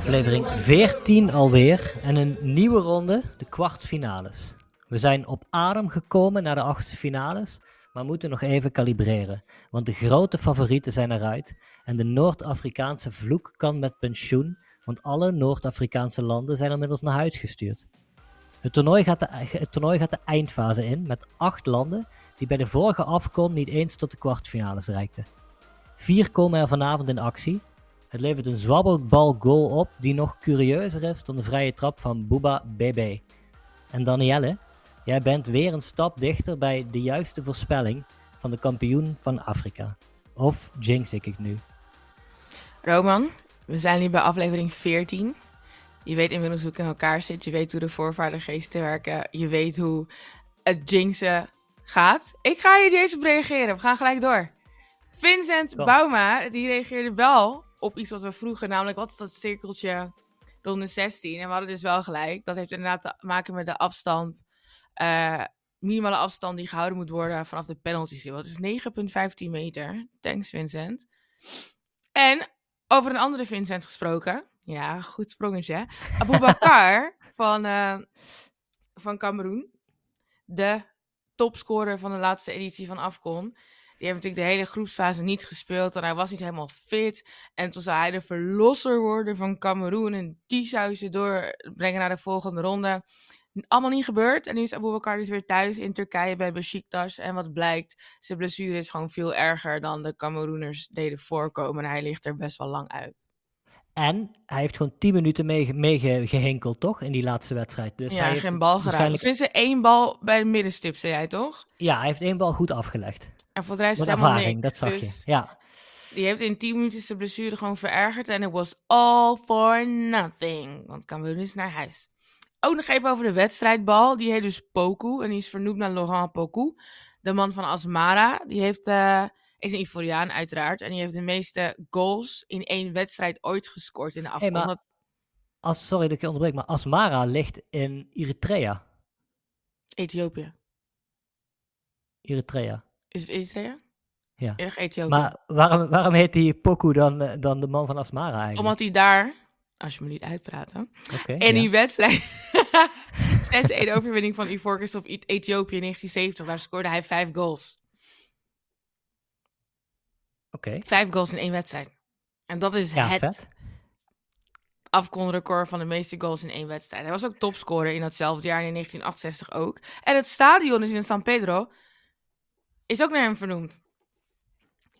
Aflevering 14 alweer en een nieuwe ronde, de kwartfinales. We zijn op adem gekomen naar de achtste finales, maar moeten nog even kalibreren. Want de grote favorieten zijn eruit en de Noord-Afrikaanse vloek kan met pensioen, want alle Noord-Afrikaanse landen zijn inmiddels naar huis gestuurd. Het toernooi, gaat de, het toernooi gaat de eindfase in met acht landen die bij de vorige afkom niet eens tot de kwartfinales reikten. Vier komen er vanavond in actie. Het levert een zwabbelbal goal op die nog curieuzer is dan de vrije trap van Booba BB. En Danielle, jij bent weer een stap dichter bij de juiste voorspelling van de kampioen van Afrika. Of jinx ik het nu? Roman, we zijn nu bij aflevering 14. Je weet inmiddels hoe ik in elkaar zit. Je weet hoe de voorvaardergeesten werken. Je weet hoe het jinxen gaat. Ik ga hier deze op reageren. We gaan gelijk door. Vincent Kom. Bauma, die reageerde wel op iets wat we vroegen. Namelijk, wat is dat cirkeltje ronde 16? En we hadden dus wel gelijk. Dat heeft inderdaad te maken met de afstand. eh, minimale afstand die gehouden moet worden vanaf de penalty. Dat is 9,15 meter. Thanks, Vincent. En over een andere Vincent gesproken. Ja, goed sprongetje. hè? Abubakar van, eh van Cameroen. De topscorer van de laatste editie van Afcon. Die heeft natuurlijk de hele groepsfase niet gespeeld. En hij was niet helemaal fit. En toen zou hij de verlosser worden van Cameroen. En die zou ze doorbrengen naar de volgende ronde. Allemaal niet gebeurd. En nu is Abubakar dus weer thuis in Turkije bij Besiktas. En wat blijkt, zijn blessure is gewoon veel erger dan de Cameroeners deden voorkomen. En hij ligt er best wel lang uit. En hij heeft gewoon 10 minuten meegehinkeld, mee toch? In die laatste wedstrijd. Dus hij ja, heeft geen bal geraakt. waarschijnlijk- er één bal bij de middenstip, zei jij toch? Ja, hij heeft één bal goed afgelegd. En voor de rest helemaal niks. dat zag Dus je. Ja. Die heeft in 10 minuten zijn blessure gewoon verergerd. En it was all for nothing. Want Cameroen is naar huis. Ook nog even over de wedstrijdbal. Die heet dus Poku. En die is vernoemd naar Laurent Poku. De man van Asmara. Die heeft, eh, is een Ivoriaan uiteraard. En die heeft de meeste goals in één wedstrijd ooit gescoord in de maar- Als, sorry dat ik je onderbreek, maar Asmara ligt in Eritrea. Ethiopië. Eritrea. Is het Eritrea? Ja. Ethiopië. Maar waarom, waarom heet die Poku dan, eh, dan de man van Asmara eigenlijk? Omdat hij daar... Als je me niet uitpraat. Oké, En ja. die wedstrijd, 6-1 overwinning van Ivoorkust op Ethiopië in 1970, daar scoorde hij vijf goals. Oké. Vijf goals in één wedstrijd. En dat is Ja, het vet. afkonrecord van de meeste goals in één wedstrijd. Hij was ook topscorer in datzelfde jaar in 1968 ook. En het stadion is in San Pedro, is ook naar hem vernoemd.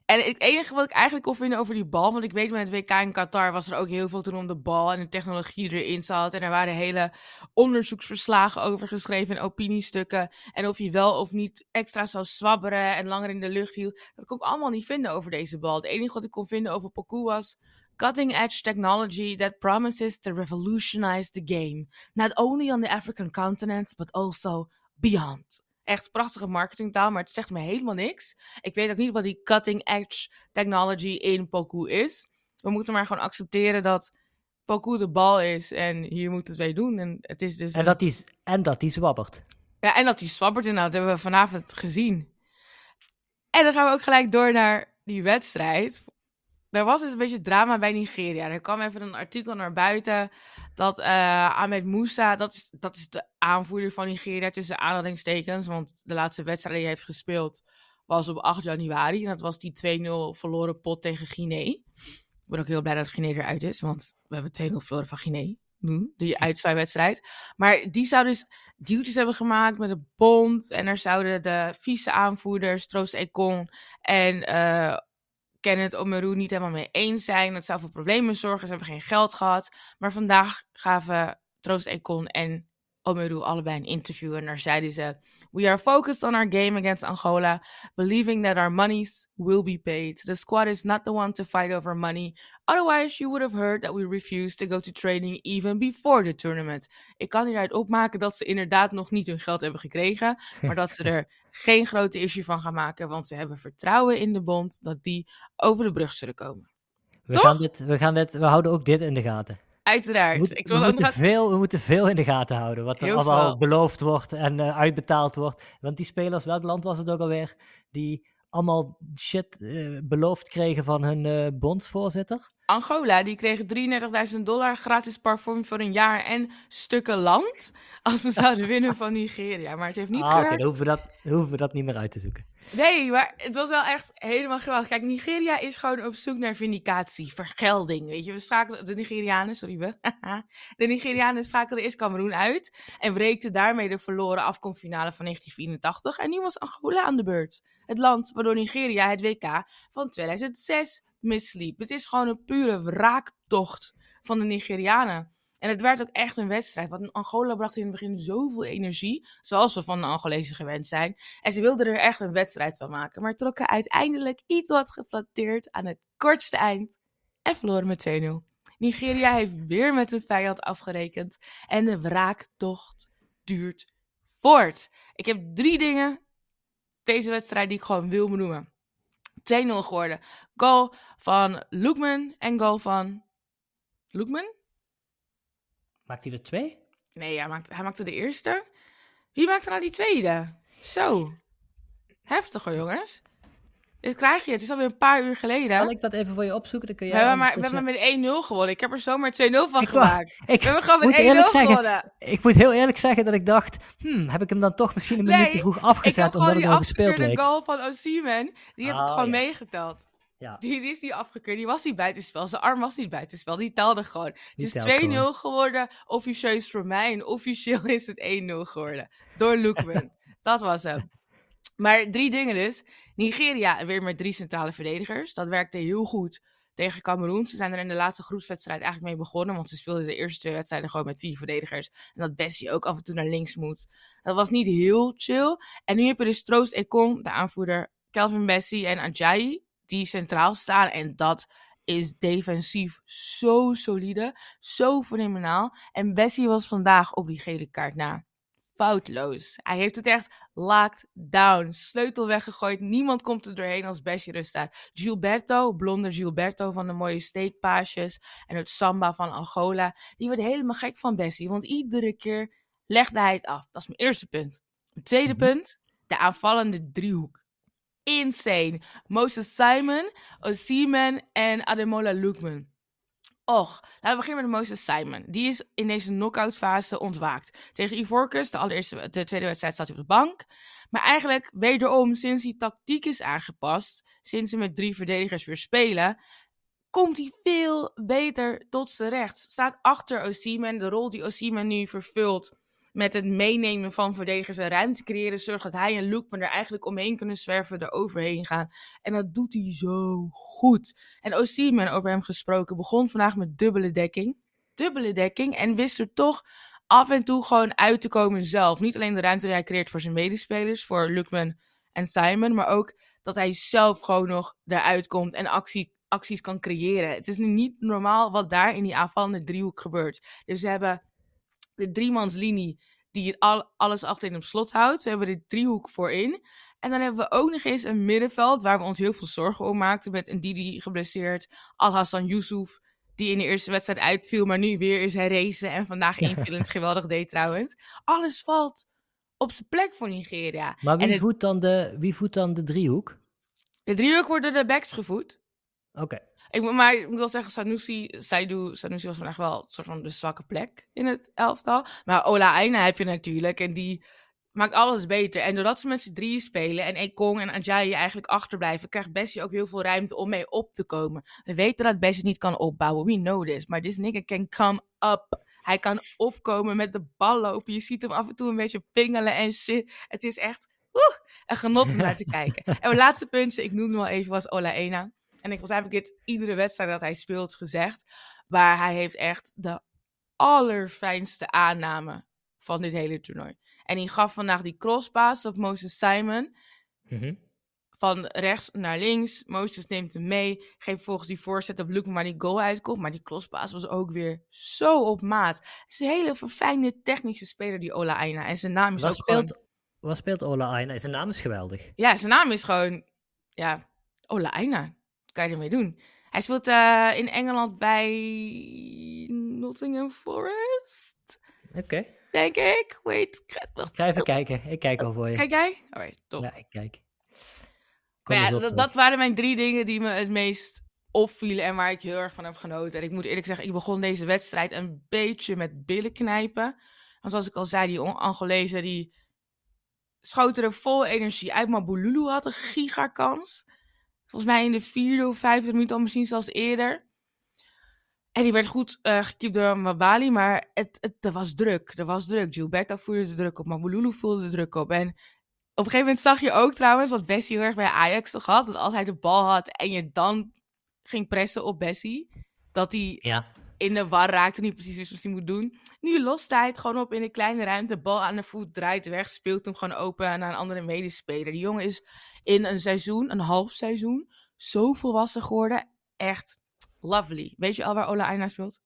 En het enige wat ik eigenlijk wil vinden over die bal, want ik weet met het WK in Qatar was er ook heel veel toen om de bal en de technologie die erin zat. En er waren hele onderzoeksverslagen over geschreven en opiniestukken. En of hij wel of niet extra zou zwabberen en langer in de lucht hield. Dat kon ik allemaal niet vinden over deze bal. Het enige wat ik kon vinden over Poku was cutting edge technology that promises to revolutionize the game. Not only on the African continent, but also beyond. Echt prachtige marketingtaal, maar het zegt me helemaal niks. Ik weet ook niet wat die cutting edge technology in Poku is. We moeten maar gewoon accepteren dat Poku de bal is en hier moet het mee doen. En het is dus En dat die, en dat die zwabbert. ja, en dat die zwabbert inderdaad, hebben we vanavond gezien. En dan gaan we ook gelijk door naar die wedstrijd. Er was dus een beetje drama bij Nigeria. Er kwam even een artikel naar buiten dat eh Ahmed Moussa, dat is, dat is de aanvoerder van Nigeria tussen aanhalingstekens, want de laatste wedstrijd die hij heeft gespeeld was op 8 januari. En dat was die 2-0 verloren pot tegen Guinea. Ik ben ook heel blij dat Guinea eruit is, want we hebben 2-0 verloren van Guinea. Hm, Die uitzwaaiwedstrijd. Maar die zou dus duties hebben gemaakt met de bond. En er zouden de vice-aanvoerders, Troost Ekon en eh Kenneth Omeru niet helemaal mee eens zijn. Dat zou voor problemen zorgen. Ze hebben geen geld gehad. Maar vandaag gaven Troost Ekon en Omeru allebei een interview. En daar zeiden ze... We are focused on our game against Angola, believing that our monies will be paid. The squad is not the one to fight over money. Otherwise, you would have heard that we refused to go to training even before the tournament. Ik kan hieruit opmaken dat ze inderdaad nog niet hun geld hebben gekregen, maar dat ze er geen grote issue van gaan maken, want ze hebben vertrouwen in de bond dat die over de brug zullen komen. We, Toch? gaan dit, we, gaan dit, we houden ook dit in de gaten. Uiteraard. We, moeten- ik wil moeten nog... veel, we moeten veel in de gaten houden. Wat er allemaal beloofd wordt en eh, uitbetaald wordt. Want die spelers, welk land was het ook alweer? Die allemaal shit eh, beloofd kregen van hun eh, bondsvoorzitter. Angola, die kregen 33.000 dollar gratis parfum voor een jaar en stukken land als ze zouden winnen van Nigeria. Maar het heeft niet ah, oké, gewerkt. dan hoeven we, dat, dan hoeven we dat niet meer uit te zoeken. Nee, maar het was wel echt helemaal geweldig. Kijk, Nigeria is gewoon op zoek naar vindicatie, vergelding. Weet je, we schakelen de Nigerianen, sorry we. de Nigerianen schakelden eerst Cameroen uit en wreekten daarmee de verloren afkomstfinale van 1984. En nu was Angola aan de beurt. Het land waardoor Nigeria het WK van 2006 misliep. Het is gewoon een pure wraaktocht van de Nigerianen. En het werd ook echt een wedstrijd. Want Angola bracht in het begin zoveel energie. Zoals we van de Angolezen gewend zijn. En ze wilden er echt een wedstrijd van maken. Maar trokken uiteindelijk iets wat geflatteerd aan het kortste eind. En verloren met 2-0. Nigeria heeft weer met een vijand afgerekend. En de wraaktocht duurt voort. Ik heb drie dingen deze wedstrijd die ik gewoon wil benoemen. 2-0 geworden. Goal van Loekman en goal van. Loekman? Maakt hij er twee? Nee, hij maakte, hij maakte de eerste. Wie maakte nou die tweede? Zo. Heftig hoor, jongens. Dit krijg je. Het is alweer een paar uur geleden. Kan ik dat even voor je opzoeken? Dan kun we, jij hebben maar, we hebben met 1-0 gewonnen. Ik heb er zomaar 2-0 van Ik gemaakt. Ik We hebben gewoon met 1-0 eerlijk zeggen, gewonnen. ik moet heel eerlijk zeggen dat ik dacht, hmm, heb ik hem dan toch misschien een Nee, minuut te vroeg Ik afgezet heb omdat gewoon het die al gespeeld afgekeurde leek. goal van Osimhen. Die heb ik Oh, gewoon ja. meegeteld. Ja, Die, die is niet afgekeurd. Die was niet buitenspel. Zijn arm was niet buitenspel. Die telde gewoon. Het is telt 2-0 gewoon. geworden. Officieus voor mij. En officieel is het 1-0 geworden. Door Loekman. Dat was hem. Maar drie dingen dus. Nigeria weer met drie centrale verdedigers. Dat werkte heel goed tegen Cameroen. Ze zijn er in de laatste groepswedstrijd eigenlijk mee begonnen. Want ze speelden de eerste twee wedstrijden gewoon met vier verdedigers. En dat Bessie ook af en toe naar links moet. Dat was niet heel chill. En nu heb je dus Troost Ekong, de aanvoerder. Kelvin Bessie en Ajayi. Die centraal staan. En dat is defensief zo solide. Zo fenomenaal. En Bessie was vandaag op die gele kaart na foutloos. Hij heeft het echt locked down. Sleutel weggegooid. Niemand komt er doorheen als Bessie er staat. Gilberto, blonde Gilberto van de mooie steekpaasjes. En het samba van Angola. Die werd helemaal gek van Bessie. Want iedere keer legde hij het af. Dat is mijn eerste punt. Het tweede Mhm. punt. De aanvallende driehoek. Insane. Moses Simon, Osimhen en Ademola Lookman. Och, laten we beginnen met Moses Simon. Die is in deze knock-out fase ontwaakt. Tegen Ivorcus, de, allereerste, de tweede wedstrijd, staat hij op de bank. Maar eigenlijk, wederom, sinds die tactiek is aangepast, sinds ze met drie verdedigers weer spelen, komt hij veel beter tot zijn recht. Staat achter Osimhen, de rol die Osimhen nu vervult met het meenemen van verdedigers en ruimte creëren, zorgt dat hij en Loekman er eigenlijk omheen kunnen zwerven, er overheen gaan. En dat doet hij zo goed. En Osimhen, over hem gesproken, begon vandaag met dubbele dekking. Dubbele dekking en wist er toch af en toe gewoon uit te komen zelf. Niet alleen de ruimte die hij creëert voor zijn medespelers, voor Lookman en Simon, maar ook dat hij zelf gewoon nog eruit komt en actie, acties kan creëren. Het is nu niet normaal wat daar in die aanvallende driehoek gebeurt. Dus we hebben de driemanslinie die al, alles achterin op slot houdt. We hebben de driehoek voorin. En dan hebben we ook nog eens een middenveld waar we ons heel veel zorgen om maakten. Met een Didi geblesseerd. Al-Hassan Yusuf, die in de eerste wedstrijd uitviel, maar nu weer is hij racen. En vandaag invillend geweldig deed trouwens. Alles valt op zijn plek voor Nigeria. Maar wie, het- voedt dan de, wie voedt dan de driehoek? De driehoek worden de backs gevoed. Oké. Ik maar ik moet wel zeggen, Sanusi, Saidu, Sanusi was vandaag wel een soort van de zwakke plek in het elftal. Maar Ola Aina heb je natuurlijk en die maakt alles beter. En doordat ze met z'n drieën spelen en Ekong en Ajayi eigenlijk achterblijven, krijgt Bessie ook heel veel ruimte om mee op te komen. We weten dat Bessie niet kan opbouwen, we know this. Maar this nigga can come up. Hij kan opkomen met de bal lopen. Je ziet hem af en toe een beetje pingelen en shit. Het is echt woe, een genot om naar te kijken. En mijn laatste puntje, ik noemde hem al even, was Ola Aina. En ik was eigenlijk dit iedere wedstrijd dat hij speelt gezegd. Maar hij heeft echt de allerfijnste aanname van dit hele toernooi. En hij gaf vandaag die crosspass op Moses Simon. Mhm. Van rechts naar links. Moses neemt hem mee. Geeft volgens die voorzet op Luke waar die goal uitkomt. Maar die crosspass was ook weer zo op maat. Het is een hele verfijnde technische speler, die Ola Aina. En zijn naam is Wat ook gewoon... speelt, wat speelt Ola Aina? Zijn naam is geweldig. Ja, zijn naam is gewoon... Ja, Ola Aina. Kan je ermee doen? Hij speelt eh, in Engeland bij Nottingham Forest, Oké. denk ik. Wait, wacht. Ga even kijken. Ik kijk al voor je. Kijk jij? Alright, top. Ja, ik kijk. Maar ja, dat, waren mijn drie dingen die me het meest opvielen en waar ik heel erg van heb genoten. En ik moet eerlijk zeggen, ik begon deze wedstrijd een beetje met billen knijpen. Want zoals ik al zei, die Angolezen die schoten er vol energie uit. Maar Bululu had een gigakans. Volgens mij in de vierde of vijfde minuut al misschien zelfs eerder. En die werd goed eh gekiept door Mabali, maar het, het, er was druk. Er was druk. Gilberto voerde de druk op, maar Bululu voelde de druk op. En op een gegeven moment zag je ook trouwens, wat Bessie heel erg bij Ajax toch had, dat als hij de bal had en je dan ging pressen op Bessie, dat hij Ja, in de war raakte, niet precies wist wat hij moet doen. Nu lost hij het gewoon op in een kleine ruimte, bal aan de voet, draait weg, speelt hem gewoon open naar een andere medespeler. Die jongen is in een seizoen, een half seizoen, zo volwassen geworden. Echt lovely. Weet je al waar Ola Aina speelt?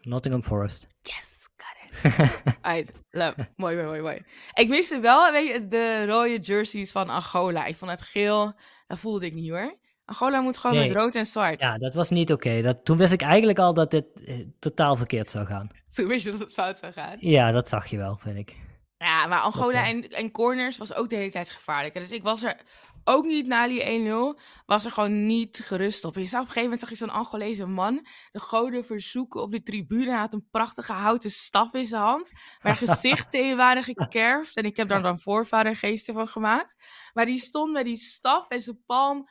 Nottingham Forest. Yes, got it. Alright, love. Mooi, mooi, mooi, mooi. Ik miste wel, weet je, de rode jerseys van Angola. Ik vond het geel, dat voelde ik niet hoor. Angola moet gewoon Nee. met rood en zwart. Ja, dat was niet oké. Dat Toen wist ik eigenlijk al dat dit eh, totaal verkeerd zou gaan. Toen wist je dat het fout zou gaan. Ja, dat zag je wel, vind ik. Ja, maar Angola Oké. en, en corners was ook de hele tijd gevaarlijk. Dus ik was er ook niet na die 1-0, was er gewoon niet gerust op. Je zag op een gegeven moment zag je zo'n Angolese man de goden verzoeken op de tribune. Hij had een prachtige houten staf in zijn hand, waar gezichten in waren gekerfd. En ik heb daar dan voorvadergeesten van gemaakt. Maar die stond met die staf en zijn palm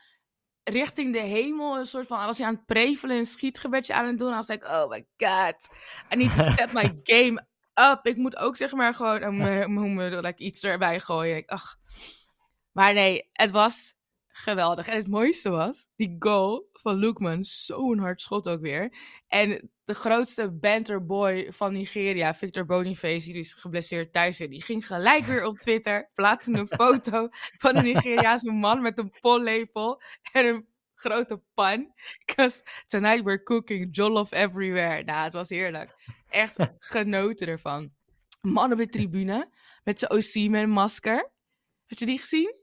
richting de hemel. Een soort van, was hij aan het prevelen, een schietgebedje aan het doen. En was like, oh my god, I need to step my game up. Ik moet ook zeg maar gewoon um, um, like, iets erbij gooien. Ik, ach. Maar nee, het was geweldig. En het mooiste was, die goal van Lookman, zo'n hard schot ook weer. En de grootste banterboy van Nigeria, Victor Boniface, die is geblesseerd thuis zit, die ging gelijk weer op Twitter, plaatste een foto van een Nigeriaanse man met een pollepel en een grote pan. Because tonight we're cooking jollof everywhere. Nou, het was heerlijk. Echt genoten ervan. Man op de tribune met zijn Osimhen-masker. Heb je die gezien?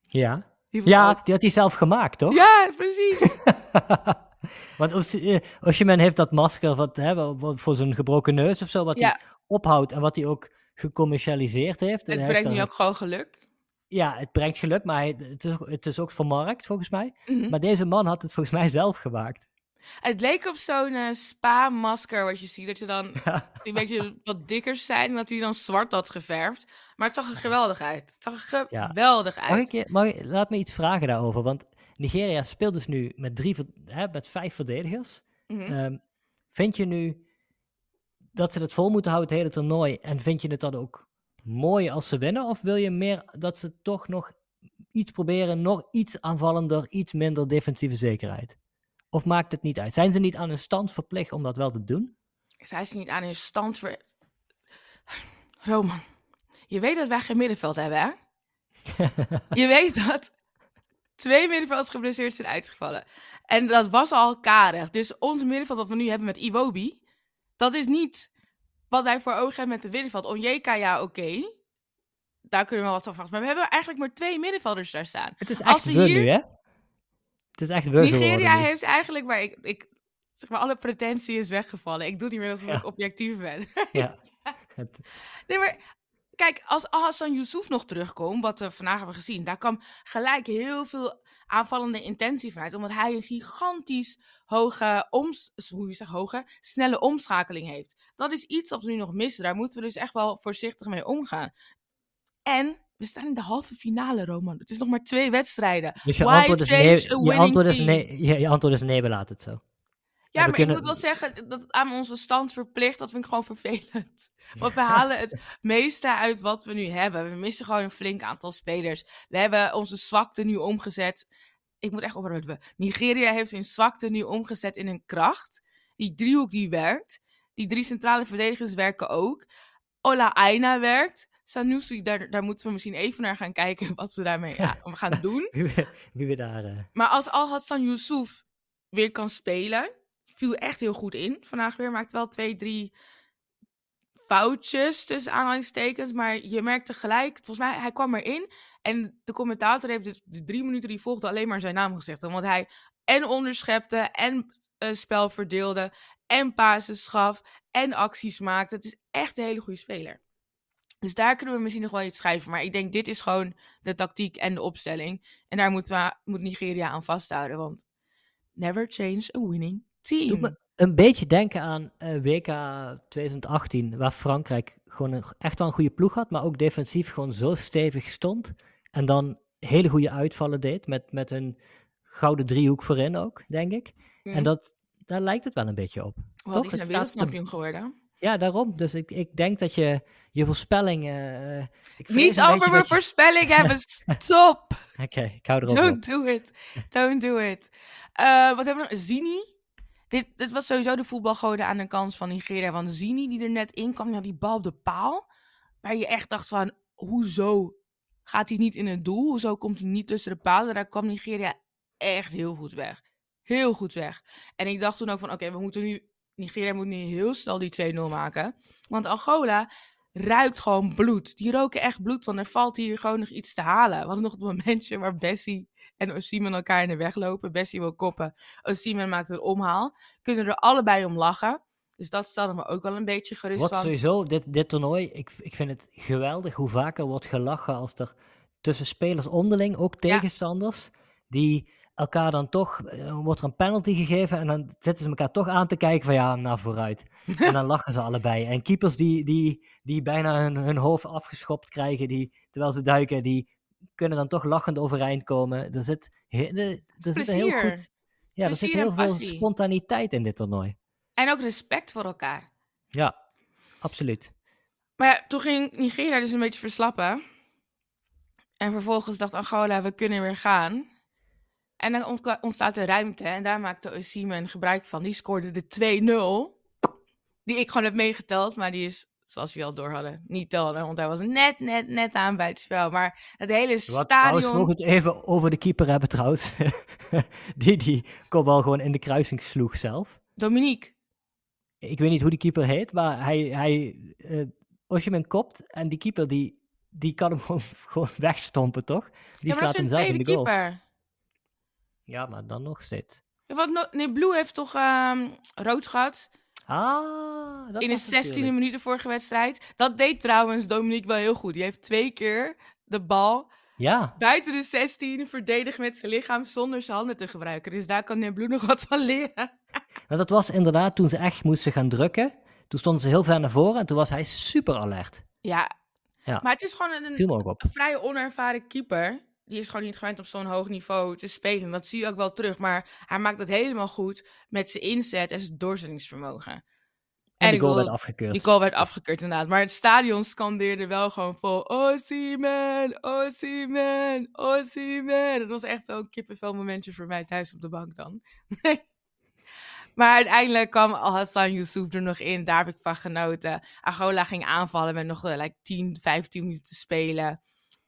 Ja. Die Ja, die had hij zelf gemaakt, toch? Ja, precies. Want Os- eh, heeft dat masker wat, hè, wat- voor zijn gebroken neus of zo, wat Ja. hij ophoudt en wat hij ook gecommercialiseerd heeft. Het brengt heeft nu ook gewoon geluk. Ja, het brengt geluk, maar het, is, ook- het is ook vermarkt, volgens mij. Mhm. Maar deze man had het volgens mij zelf gemaakt. Het leek op zo'n eh, spa-masker wat je ziet. Dat je dan Ja. een beetje wat dikker zijn. En dat hij dan zwart had geverfd. Maar het zag er geweldig uit. Het zag er Ja. geweldig Mag uit. ik, je- mag laat me iets vragen daarover, want Nigeria speelt dus nu met, drie, ver- hè, met vijf verdedigers. Mhm. Ehm, vind je nu dat ze het vol moeten houden, het hele toernooi? En vind je het dan ook mooi als ze winnen? Of wil je meer dat ze toch nog iets proberen, nog iets aanvallender, iets minder defensieve zekerheid? Of maakt het niet uit? Zijn ze niet aan hun stand verplicht om dat wel te doen? Zij is niet aan hun stand voor... Roman, je weet dat wij geen middenveld hebben, hè? Je weet dat twee middenvelders geblesseerd zijn uitgevallen. En dat was al karig. Dus ons middenveld dat we nu hebben met Iwobi, dat is niet wat wij voor ogen hebben met het middenveld. Onyeka, ja, oké. Daar kunnen we wat van verwachten. Maar we hebben eigenlijk maar twee middenvelders daar staan. Het is Als echt we we hier- nu, hè? Het is echt Nigeria heeft eigenlijk waar ik, ik zeg maar, alle pretentie is weggevallen. Ik doe niet meer alsof Ja. ik objectief ben. Ja. Het- Nee, maar kijk, als Hassan Yusuf nog terugkomt, wat we vandaag hebben gezien, daar kwam gelijk heel veel aanvallende intentie vanuit, omdat hij een gigantisch hoge, oms, hoe je zegt, hoge, snelle omschakeling heeft. Dat is iets wat we nu nog missen. Daar moeten we dus echt wel voorzichtig mee omgaan. En we staan in de halve finale, Roman. Het is nog maar twee wedstrijden. Dus je Why antwoord is, nee, je, antwoord is nee, je, je antwoord is nee, we laten het zo. Ja, maar kunnen- ik moet wel zeggen dat het aan onze stand verplicht, dat vind ik gewoon vervelend. Want we halen het meeste uit wat we nu hebben. We missen gewoon een flink aantal spelers. We hebben onze zwakte nu omgezet. Ik moet echt ophouden. Nigeria heeft hun zwakte nu omgezet in een kracht. Die driehoek die werkt. Die drie centrale verdedigers werken ook. Ola Aina werkt. Sanusi, daar, daar moeten we misschien even naar gaan kijken wat we daarmee ja, gaan doen. Wie we, wie we daar... eh, Maar als Al Hassan Yusuf weer kan spelen, viel echt heel goed in. Vandaag weer maakt wel twee, drie foutjes tussen aanhalingstekens. Maar je merkt tegelijk, volgens mij, hij kwam erin. En de commentator heeft dus de drie minuten die volgden alleen maar zijn naam gezegd. Omdat hij en onderschepte en eh, spel verdeelde en passes gaf en acties maakte. Het is echt een hele goede speler. Dus daar kunnen we misschien nog wel iets schrijven. Maar ik denk, dit is gewoon de tactiek en de opstelling. En daar moeten we, moet Nigeria aan vasthouden. Want never change a winning team. Doet me een beetje denken aan eh, WK 2018, waar Frankrijk gewoon een, echt wel een goede ploeg had, maar ook defensief gewoon zo stevig stond. En dan hele goede uitvallen deed, met, met een gouden driehoek voorin ook, denk ik. En Mm. dat, daar lijkt het wel een beetje op. Wel, toch? die zijn wereldkampioen geworden. Ja, daarom. Dus ik, ik denk dat je je voorspelling... eh, ik Niet over mijn je- voorspelling hebben. Stop! Oké, ik hou erop. op. Don't do it. Don't do it. Eh, wat hebben we nog? Zini. Dit, dit was sowieso de voetbalgoden aan de kans van Nigeria. Want Zini, die er net in kwam, ja, die bal op de paal. Waar je echt dacht van, hoezo gaat hij niet in het doel? Hoezo komt hij niet tussen de palen? Daar kwam Nigeria echt heel goed weg. Heel goed weg. En ik dacht toen ook van, oké, we moeten nu... Nigeria moet nu heel snel die 2-0 maken. Want Angola ruikt gewoon bloed. Die roken echt bloed, want er valt hier gewoon nog iets te halen. We hadden nog het momentje waar Bessie en Osimhen elkaar in de weg lopen. Bessie wil koppen, Osimhen maakt een omhaal. Kunnen er allebei om lachen. Dus dat stelde me ook wel een beetje gerust van. sowieso, dit, dit toernooi, ik, ik vind het geweldig hoe vaker wordt gelachen als er tussen spelers onderling, ook Ja. tegenstanders, die elkaar dan toch, eh, wordt er een penalty gegeven en dan zitten ze elkaar toch aan te kijken van ja, nou vooruit. en dan lachen ze allebei. En keepers die, die, die bijna hun, hun hoofd afgeschopt krijgen, die, terwijl ze duiken, die kunnen dan toch lachend overeind komen. Er zit, er, er zit heel goed, ja, er zit heel veel spontaniteit in dit toernooi. En ook respect voor elkaar. Ja, absoluut. Maar ja, toen ging Nigeria dus een beetje verslappen. En vervolgens dacht Angola, we kunnen weer gaan. En dan ontstaat er ruimte. En daar maakte Osimhen gebruik van. Die scoorde de 2-0. Die ik gewoon heb meegeteld. Maar die is, zoals jullie al door hadden, niet tellen. Want hij was net, net, net aan bij het spel. Maar het hele Wat, trouwens, stadion... mogen we het even over de keeper hebben trouwens. die die kopbal gewoon in de kruising sloeg zelf. Dominique. Ik weet niet hoe die keeper heet, maar hij, hij eh Osimhen kopt en die keeper die, die kan hem gewoon, gewoon wegstompen, toch? Die ja, slaat hem zelf in de goal. keeper. Ja, maar dan nog steeds. Want no- nee, Blue heeft toch ehm, rood gehad. Ah, dat in de was het 16e natuurlijk. minuut de vorige wedstrijd. Dat deed trouwens Dominique wel heel goed. Die heeft twee keer de bal Ja, buiten de 16 verdedigd met zijn lichaam zonder zijn handen te gebruiken. Dus daar kan Neblu nog wat van leren. want dat was inderdaad toen ze echt moesten gaan drukken. Toen stonden ze heel ver naar voren en toen was hij super alert. Ja. Ja. Maar het is gewoon een, een vrij onervaren keeper. Die is gewoon niet gewend op zo'n hoog niveau te spelen. Dat zie je ook wel terug. Maar hij maakt het helemaal goed met zijn inzet en zijn doorzettingsvermogen. En de ik goal werd afgekeurd. Die goal werd afgekeurd inderdaad. Maar het stadion scandeerde wel gewoon vol... Osimhen, Osimhen, Osimhen. Dat was echt zo'n kippenvel momentje voor mij thuis op de bank dan. maar uiteindelijk kwam Hassan Yusuf er nog in. Daar heb ik van genoten. Angola ging aanvallen met nog eh, like 10, 15 minuten te spelen.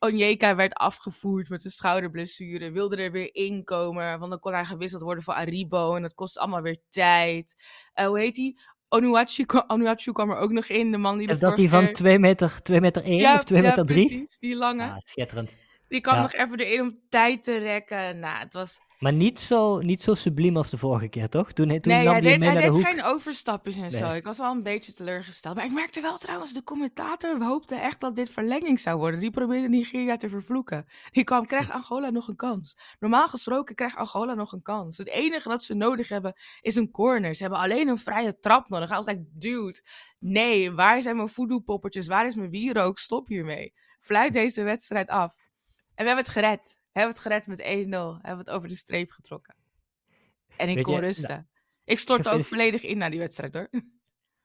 Onyeka werd afgevoerd met een schouderblessure. Wilde er weer inkomen. Want dan kon hij gewisseld worden voor Aribo. En dat kost allemaal weer tijd. Eh, hoe heet hij? Onuachu, Onuachu kwam er ook nog in. De man die de Is dat die van keer- 2 meter, 2 meter 1 of 2 ja, meter 3? precies. Die lange. Ah, schitterend. Die kwam Ja. nog even erin om tijd te rekken. Nou, het was... Maar niet zo, niet zo subliem als de vorige keer, toch? Toen, toen nee, nam hij deed, mee hij naar deed geen overstapjes en zo. Ik was wel een beetje teleurgesteld. Maar ik merkte wel trouwens, de commentator hoopte echt dat dit verlenging zou worden. Die probeerde Nigeria te vervloeken. Die kwam, krijgt Angola nog een kans. Normaal gesproken krijgt Angola nog een kans. Het enige dat ze nodig hebben is een corner. Ze hebben alleen een vrije trap nodig. Hij was like, dude, nee, waar zijn mijn voodoo-poppetjes? Waar is mijn wierook? Stop hiermee. Fluit deze wedstrijd af. En we hebben het gered. Hebben het gered met 1-0. We hebben het over de streep getrokken. En ik Weet kon je, rusten. ik stortte ook volledig in naar die wedstrijd hoor.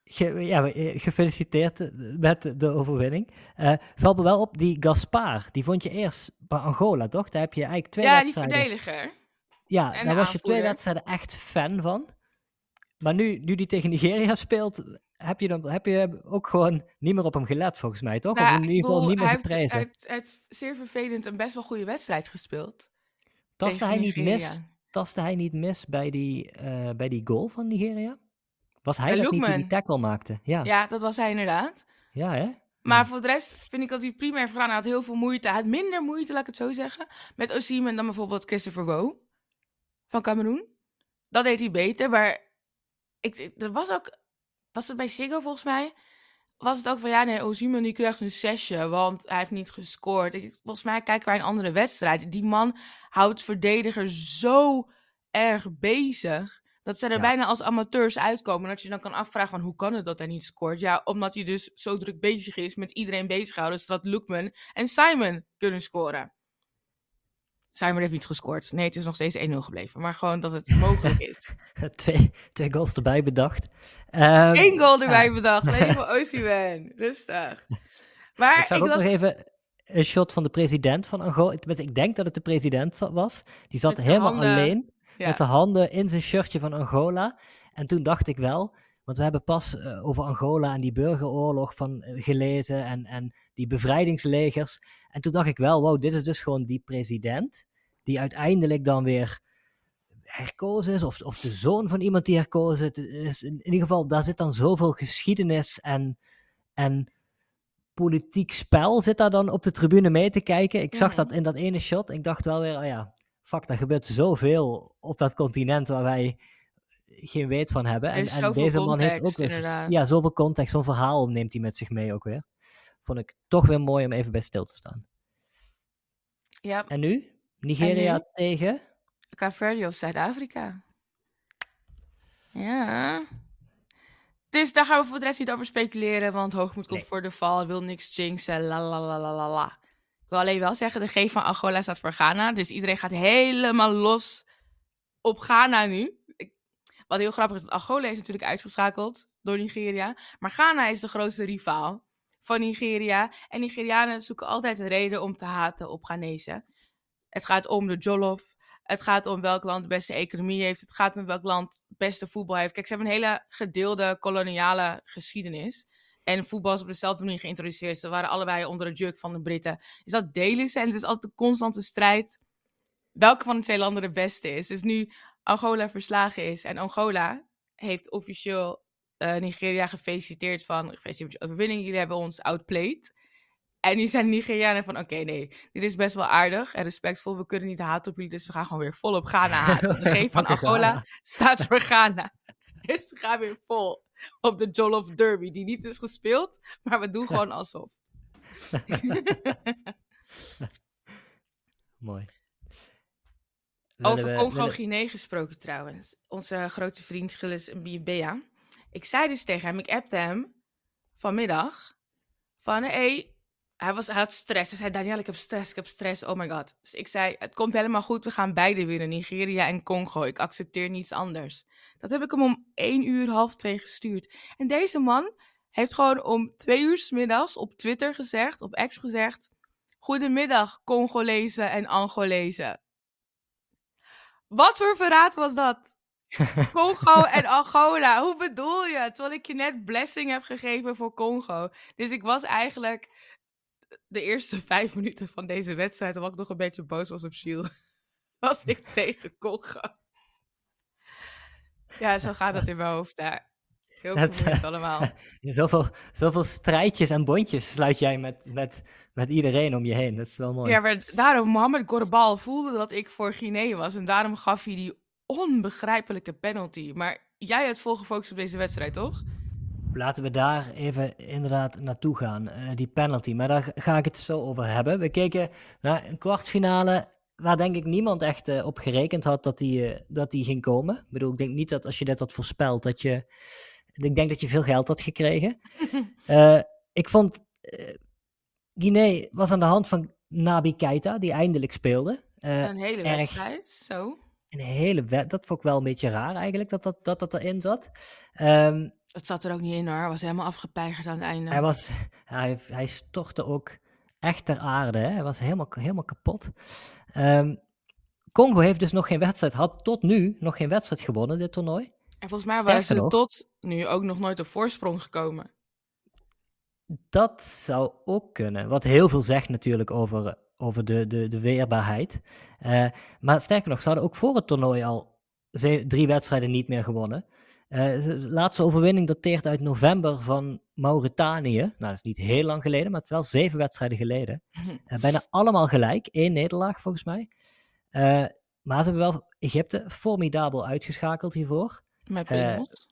Ge- ja, eh, gefeliciteerd eh, met de overwinning. Eh valt me wel op, die Gaspar, die vond je eerst bij Angola, toch? Daar heb je eigenlijk twee ja, die wedstrijden. verdediger. Ja, en daar was je twee wedstrijden echt fan van. Maar nu, nu die tegen Nigeria speelt, heb je, dan, heb je ook gewoon niet meer op hem gelet, volgens mij, toch? Nou, of in ieder geval niet meer geprezen. hij, heeft, hij heeft zeer vervelend een best wel goede wedstrijd gespeeld. Tastte hij, niet mis, tastte hij niet mis bij die, eh, bij die goal van Nigeria? Was hij dat niet die tackle maakte? Ja, ja. Ja, dat was hij inderdaad. hè? Maar Ja. voor de rest vind ik dat hij prima heeft gedaan. Hij had heel veel moeite. Hij had minder moeite, laat ik het zo zeggen. Met Osimhen dan bijvoorbeeld Christopher Woe van Cameroen. Dat deed hij beter. Maar ik, ik- er was ook... Was het bij Siggo volgens mij? was het ook van, ja, nee, Osimhen die krijgt een zesje, want hij heeft niet gescoord. Ik, volgens mij kijken wij een andere wedstrijd. Die man houdt verdediger zo erg bezig, dat ze er Ja. bijna als amateurs uitkomen. En dat je dan kan afvragen van, hoe kan het dat hij niet scoort? Ja, omdat hij dus zo druk bezig is met iedereen bezighouden, zodat Lookman en Simon kunnen scoren. Simon heeft niet gescoord. Nee, het is nog steeds 1-0 gebleven. Maar gewoon dat het mogelijk is. twee, twee goals erbij bedacht. Ehm, Eén goal erbij bedacht. Alleen voor Osimhen. Rustig. Maar Ik ik ook was... nog even een shot van de president van Angola. Ik denk dat het de president was. Die zat helemaal handen- alleen. Ja. Met zijn handen in zijn shirtje van Angola. En toen dacht ik wel, want we hebben pas eh, over Angola en die burgeroorlog van eh, gelezen en, en die bevrijdingslegers. En toen dacht ik wel, wow, dit is dus gewoon die president die uiteindelijk dan weer herkozen is, of, of de zoon van iemand die herkozen is. In, in ieder geval, daar zit dan zoveel geschiedenis en, en politiek spel zit daar dan op de tribune mee te kijken. Ik zag Mhm. dat in dat ene shot. Ik dacht wel weer, oh ja, fuck, er gebeurt zoveel op dat continent waar wij geen weet van hebben. En, deze man heeft ook weer, inderdaad. ja, zoveel context, zo'n verhaal neemt hij met zich mee ook weer. Vond ik toch weer mooi om even bij stil te staan. Ja, En nu? Nigeria nu? tegen? Caverdi of Zuid-Afrika. Ja. Dus daar gaan we voor de rest niet over speculeren, want hoogmoed komt Nee. voor de val, wil niks jinxen, la la la la la la. Ik wil alleen wel zeggen, de G van Angola staat voor Ghana, dus iedereen gaat helemaal los op Ghana nu. Ik- wat heel grappig is, dat Angola is natuurlijk uitgeschakeld door Nigeria, maar Ghana is de grootste rivaal van Nigeria. En Nigerianen zoeken altijd een reden om te haten op Ghanese. Het gaat om de Jollof. Het gaat om welk land de beste economie heeft. Het gaat om welk land het beste voetbal heeft. Kijk, ze hebben een hele gedeelde koloniale geschiedenis. En voetbal is op dezelfde manier geïntroduceerd. Ze waren allebei onder het juk van de Britten. Dus dat delen ze. En het is altijd een constante strijd. Welke van de twee landen de beste is. Dus nu Angola verslagen is. En Angola heeft officieel eh, Nigeria gefeliciteerd van... Gefeliciteerd met je overwinning. Jullie hebben ons outplayed. En nu zijn de Nigerianen van, oké, nee, dit is best wel aardig en respectvol. We kunnen niet haten op jullie, dus we gaan gewoon weer vol op Ghana haten. De G van Angola staat voor Ghana. Dus we gaan weer vol op de Jollof Derby, die niet is gespeeld, maar we doen gewoon alsof. Mooi. Over Congo-Guinea gesproken trouwens. Onze grote vriend Gilles Mbia. Ik zei dus tegen hem, ik appte hem vanmiddag van, hé, hey, hij, was, hij had stress. Hij zei, Daniel, ik heb stress, ik heb stress, oh my god. Dus ik zei, het komt helemaal goed, we gaan beide winnen, Nigeria en Congo. Ik accepteer niets anders. Dat heb ik hem om één uur, half twee gestuurd. En deze man heeft gewoon om twee uur 's middags op Twitter gezegd, op X gezegd, Goedemiddag, Congolezen en Angolezen. Wat voor verraad was dat? Congo en Angola, hoe bedoel je? Terwijl ik je net blessing heb gegeven voor Congo. Dus ik was eigenlijk de eerste vijf minuten van deze wedstrijd, terwijl ik nog een beetje boos was op Gilles, was ik tegen Congo. Ja, zo gaat het in mijn hoofd daar. Heel vermoeiend eh, allemaal. Zoveel, zoveel strijdjes en bondjes sluit jij met, met, met iedereen om je heen. Dat is wel mooi. Ja, maar daarom, Mohamed Gorbal voelde dat ik voor Guinea was. En daarom gaf hij die onbegrijpelijke penalty. Maar jij hebt vol gefocust op deze wedstrijd, toch? Laten we daar even inderdaad naartoe gaan, eh, die penalty. Maar daar ga ik het zo over hebben. We keken naar een kwartfinale waar denk ik niemand echt eh, op gerekend had dat die, eh, dat die ging komen. Ik bedoel, ik denk niet dat als je dit had voorspeld, dat je... Ik denk dat je veel geld had gekregen. Ik vond... Guinea was aan de hand van Nabi Keita, die eindelijk speelde. Een hele erg. wedstrijd, zo. een hele wet, dat vond ik wel een beetje raar eigenlijk, dat dat, dat, dat erin zat. Ehm, Het zat er ook niet in hoor. Hij was helemaal afgepeigerd aan het einde. Hij, was, hij, hij stortte ook echt ter aarde. Hè? Hij was helemaal, helemaal kapot. Ehm, Congo heeft dus nog geen wedstrijd, had tot nu nog geen wedstrijd gewonnen, dit toernooi. En volgens mij waren ze nog- tot nu ook nog nooit op voorsprong gekomen. Dat zou ook kunnen. Wat heel veel zegt natuurlijk over, over de, de, de weerbaarheid. Eh, maar sterker nog, ze hadden ook voor het toernooi al drie wedstrijden niet meer gewonnen. Eh, de laatste overwinning dateert uit november van Mauritanië. Nou, dat is niet heel lang geleden, maar het is wel zeven wedstrijden geleden. Eh, bijna allemaal gelijk. één nederlaag volgens mij. Eh, maar ze hebben wel Egypte formidabel uitgeschakeld hiervoor. Met Eh, Pingels.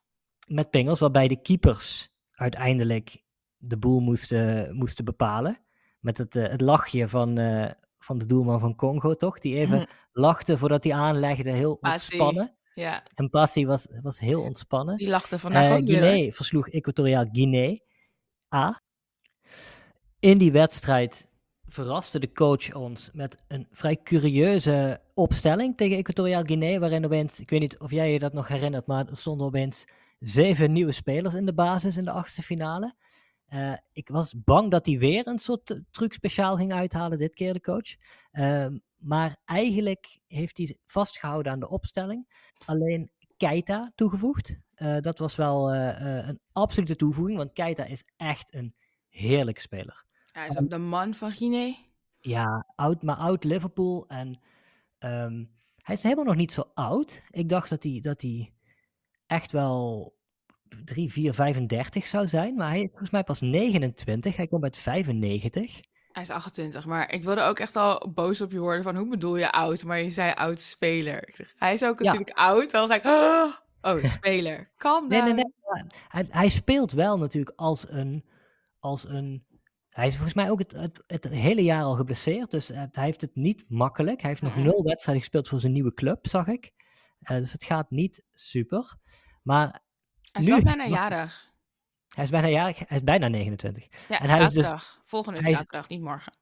Met pingels, waarbij de keepers uiteindelijk de boel moesten, moesten bepalen. Met het, het lachje van, van de doelman van Congo, toch? Die even lachte voordat hij aanlegde, heel ontspannen. Ja. En Passi was, was heel ontspannen. Die lachte vandaag ook Guinea versloeg Equatoriaal Guinea. A. In die wedstrijd verraste de coach ons met een vrij curieuze opstelling tegen Equatoriaal Guinea, waarin opeens, ik weet niet of jij je dat nog herinnert, maar er stonden opeens zeven nieuwe spelers in de basis in de achtste finale. Uh, ik was bang dat hij weer een soort truc speciaal ging uithalen, dit keer de coach. Uh, maar eigenlijk heeft hij vastgehouden aan de opstelling. Alleen Keita toegevoegd. Uh, dat was wel een absolute toevoeging, want Keita is echt een heerlijke speler. Hij is ook de man van Guinea. Ja, oud, maar oud Liverpool. En um, hij is helemaal nog niet zo oud. Ik dacht dat hij, dat hij echt wel 3, 4, 35 zou zijn. Maar hij is volgens mij pas 29. Hij komt uit 95. Hij is 28, maar ik wilde ook echt al boos op je worden van hoe bedoel je oud? Maar je zei oud speler. Hij is ook natuurlijk oud. Dan zei ik, oh, speler. Kalm nee, nee, nee. Hij, hij speelt wel natuurlijk als een, als een hij is volgens mij ook het, het, het hele jaar al geblesseerd, dus hij heeft het niet makkelijk. Hij heeft nog nul wedstrijden gespeeld voor zijn nieuwe club, zag ik. Uh, dus het gaat niet super. Maar hij is nu, wel bijna jarig. Hij is bijna jarig, hij is bijna 29. Ja, en hij is dus, volgende hij zaterdag, is, niet morgen.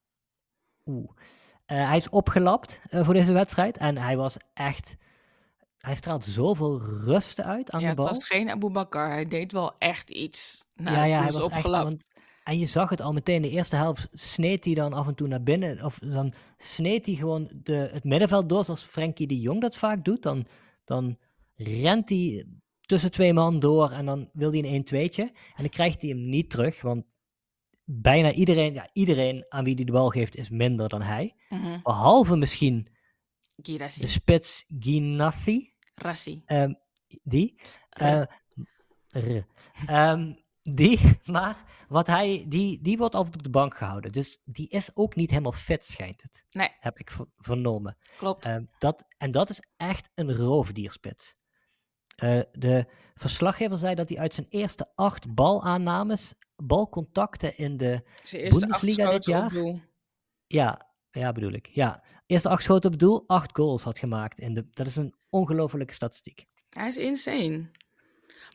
Oeh. Uh, hij is opgelapt uh, voor deze wedstrijd en hij was echt... Hij straalt zoveel rust uit aan ja, de bal. het was geen Abu Bakar. Hij deed wel echt iets. Nou, ja, ja, hij was opgelapt. Echt, en je zag het al meteen, de eerste helft sneed hij dan af en toe naar binnen. Of dan sneed hij gewoon de, het middenveld door, zoals Frenkie de Jong dat vaak doet. Dan, dan rent hij tussen twee man door en dan wil hij een 1 2 En dan krijgt hij hem niet terug, want bijna iedereen, ja, iedereen aan wie hij de bal geeft is minder dan hij. Mhm. Behalve misschien Girassi. de spits Ginassi. Rassi. Um, die. Uh, um, die, maar wat hij, die, die wordt altijd op de bank gehouden. Dus die is ook niet helemaal fit, schijnt het. Nee. Heb ik vernomen. Klopt. Uh, dat, en dat is echt een roofdierspits. Uh, de verslaggever zei dat hij uit zijn eerste acht balaannames, balcontacten in de Bundesliga dit jaar. Ja, ja, bedoel ik. Ja, eerste acht schoten op doel, acht goals had gemaakt. In de, dat is een ongelofelijke statistiek. Hij is insane.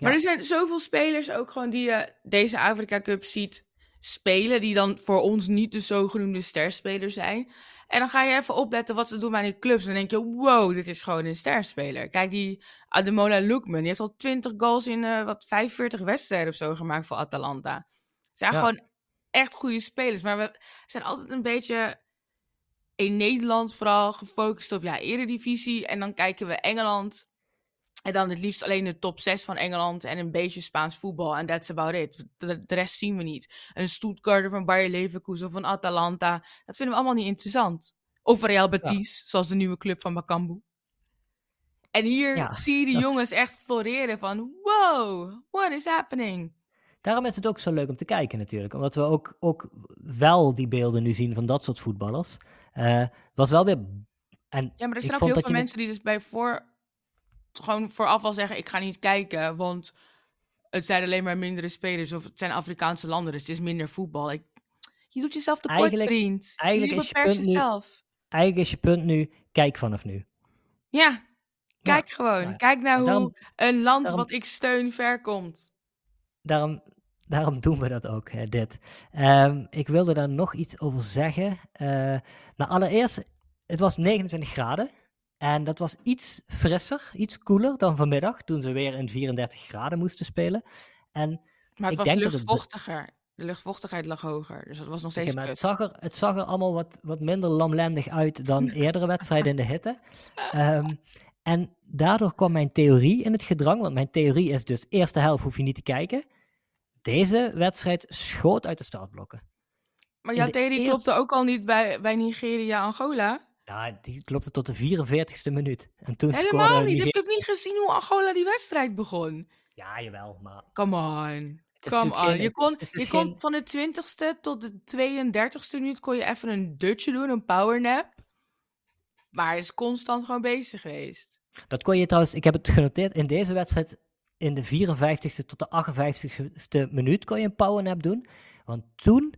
Maar er zijn zoveel spelers ook gewoon die je deze Afrika Cup ziet spelen, die dan voor ons niet de zogenoemde sterspeler zijn. En dan ga je even opletten wat ze doen bij die clubs. Dan denk je, wow, dit is gewoon een sterspeler. Kijk, die Ademola Lookman, die heeft al 20 goals in uh, wat 45 wedstrijden of zo gemaakt voor Atalanta. Het zijn gewoon echt goede spelers. Maar we zijn altijd een beetje in Nederland vooral gefocust op ja, eredivisie. En dan kijken we Engeland en dan het liefst alleen de top 6 van Engeland en een beetje Spaans voetbal. En that's about it. De, rest zien we niet. Een Stuttgarter van Bayer Leverkusen van Atalanta. Dat vinden we allemaal niet interessant. Of Real Betis, zoals de nieuwe club van Bakambu. En hier zie je die jongens echt floreren van... Wow, what is happening? Daarom is het ook zo leuk om te kijken natuurlijk. Omdat we ook, ook wel die beelden nu zien van dat soort voetballers. Uh, was wel weer... En ja, maar er zijn ook heel veel mensen die dus bij voor gewoon vooraf al zeggen: ik ga niet kijken, want het zijn alleen maar mindere spelers of het zijn Afrikaanse landen, dus het is minder voetbal. Ik, je doet jezelf tekort, eigenlijk, vriend. Eigenlijk is je punt jezelf. Nu, eigenlijk is je punt nu: kijk vanaf nu. Ja, kijk gewoon. kijk naar hoe een land wat ik steun ver komt. Daarom, daarom doen we dat ook, hè, dit. Um, ik wilde daar nog iets over zeggen. Uh, nou, allereerst, het was 29 graden. En dat was iets frisser, iets koeler dan vanmiddag, toen ze weer in 34 graden moesten spelen. En maar het was luchtvochtiger. De luchtvochtigheid lag hoger, dus dat was nog steeds okay, maar het zag, er, het zag er allemaal wat, wat minder lamlendig uit dan eerdere wedstrijden in de hitte. Um, en daardoor kwam mijn theorie in het gedrang, want mijn theorie is dus eerste helft hoef je niet te kijken. Deze wedstrijd schoot uit de startblokken. Maar jouw theorie eerste... klopte ook al niet bij, bij Nigeria-Angola? Ja, die klopte tot de 44ste minuut. En toen Helemaal niet. Heb je niet gezien hoe Angola die wedstrijd begon? Ja, jawel, maar... Come on. Come on. je kon, je kon van de 20ste tot de 32ste minuut kon je even een dutje doen, een powernap. Maar hij is constant gewoon bezig geweest. Dat kon je trouwens, ik heb het genoteerd, in deze wedstrijd in de 54ste tot de 58ste minuut kon je een powernap doen. Want toen,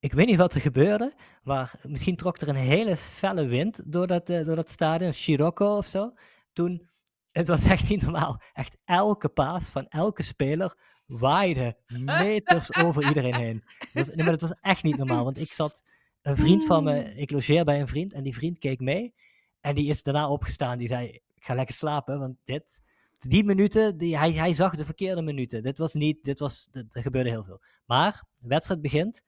ik weet niet wat er gebeurde, maar misschien trok er een hele felle wind door dat, uh, door dat stadion, Scirocco of zo. Toen, het was echt niet normaal. Echt elke paas van elke speler waaide meters over iedereen heen. Nee, maar dat was echt niet normaal, want ik zat, een vriend van me, ik logeer bij een vriend en die vriend keek mee. En die is daarna opgestaan, die zei, ik ga lekker slapen, want dit, die minuten, die, hij, hij zag de verkeerde minuten. Dit was niet, dit was, er gebeurde heel veel. Maar, de wedstrijd begint,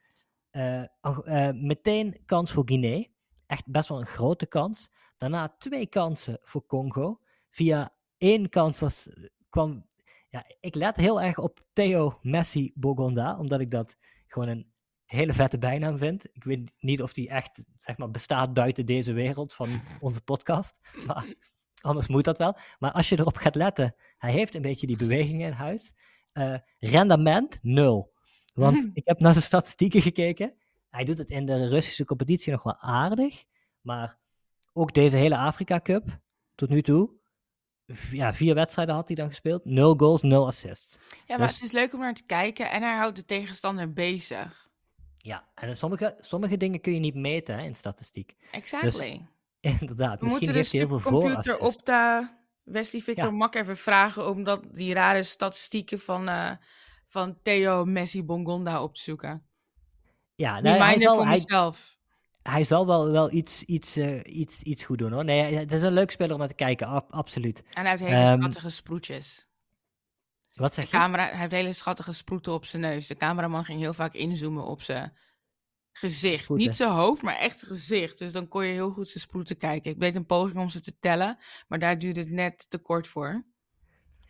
uh, uh, meteen kans voor Guinea. Echt best wel een grote kans. Daarna twee kansen voor Congo. Via één kans was, kwam. Ja, ik let heel erg op Theo Messi Bogonda, omdat ik dat gewoon een hele vette bijnaam vind. Ik weet niet of die echt zeg maar, bestaat buiten deze wereld van onze podcast. Maar anders moet dat wel. Maar als je erop gaat letten, hij heeft een beetje die bewegingen in huis. Uh, rendement nul. Want ik heb naar zijn statistieken gekeken. Hij doet het in de Russische competitie nog wel aardig. Maar ook deze hele Afrika Cup, tot nu toe. Ja, vier wedstrijden had hij dan gespeeld. Nul goals, nul assists. Ja, maar dus, het is leuk om naar te kijken. En hij houdt de tegenstander bezig. Ja, en sommige, sommige dingen kun je niet meten hè, in statistiek. Exactly. Dus, inderdaad. We misschien moeten dus hij de heel veel computer op de Wesley Victor Ja. Mak even vragen om dat, die rare statistieken van, eh, van Theo Messi Bongonda op te zoeken. Ja, Nee, hij, zal, voor hij, mezelf. hij zal wel, wel iets, iets, eh, iets, iets goed doen hoor. Nee, het is een leuk speler om naar te kijken, ab- absoluut. En hij heeft hele Ehm, schattige sproetjes. Wat De zeg je? camera, hij heeft hele schattige sproeten op zijn neus. De cameraman ging heel vaak inzoomen op zijn gezicht. Sproeten. Niet zijn hoofd, maar echt gezicht. Dus dan kon je heel goed zijn sproeten kijken. Ik deed een poging om ze te tellen, maar daar duurde het net te kort voor.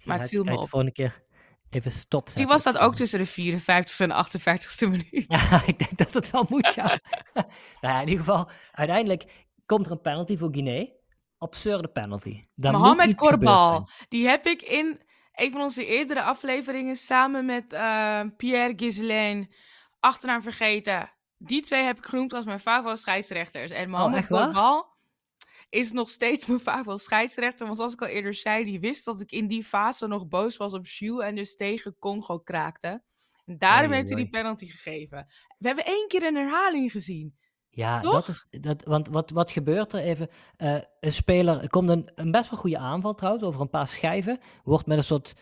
Maar het viel me op. Volgende keer even stop Die was dat ook tussen de 54ste en 48ste minuut. Ja, ik denk dat het wel moet, ja. nou ja, in ieder geval, uiteindelijk komt er een penalty voor Guinea. Absurde penalty. Moet Mohamed Korbal, die heb ik in een van onze eerdere afleveringen samen met eh, Pierre Ghislaine achternaam vergeten. Die twee heb ik genoemd als mijn favo scheidsrechters. En Mohamed Oh, waar? Korbal is nog steeds mijn favo scheidsrechter. Want zoals ik al eerder zei, die wist dat ik in die fase nog boos was op Jules en dus tegen Congo kraakte. En daarom heeft hij die penalty gegeven. We hebben één keer een herhaling gezien. Ja, Toch? dat is, dat, want wat, wat gebeurt er even? Eh, een speler, er komt een, een best wel goede aanval trouwens, over een paar schijven. Wordt met een soort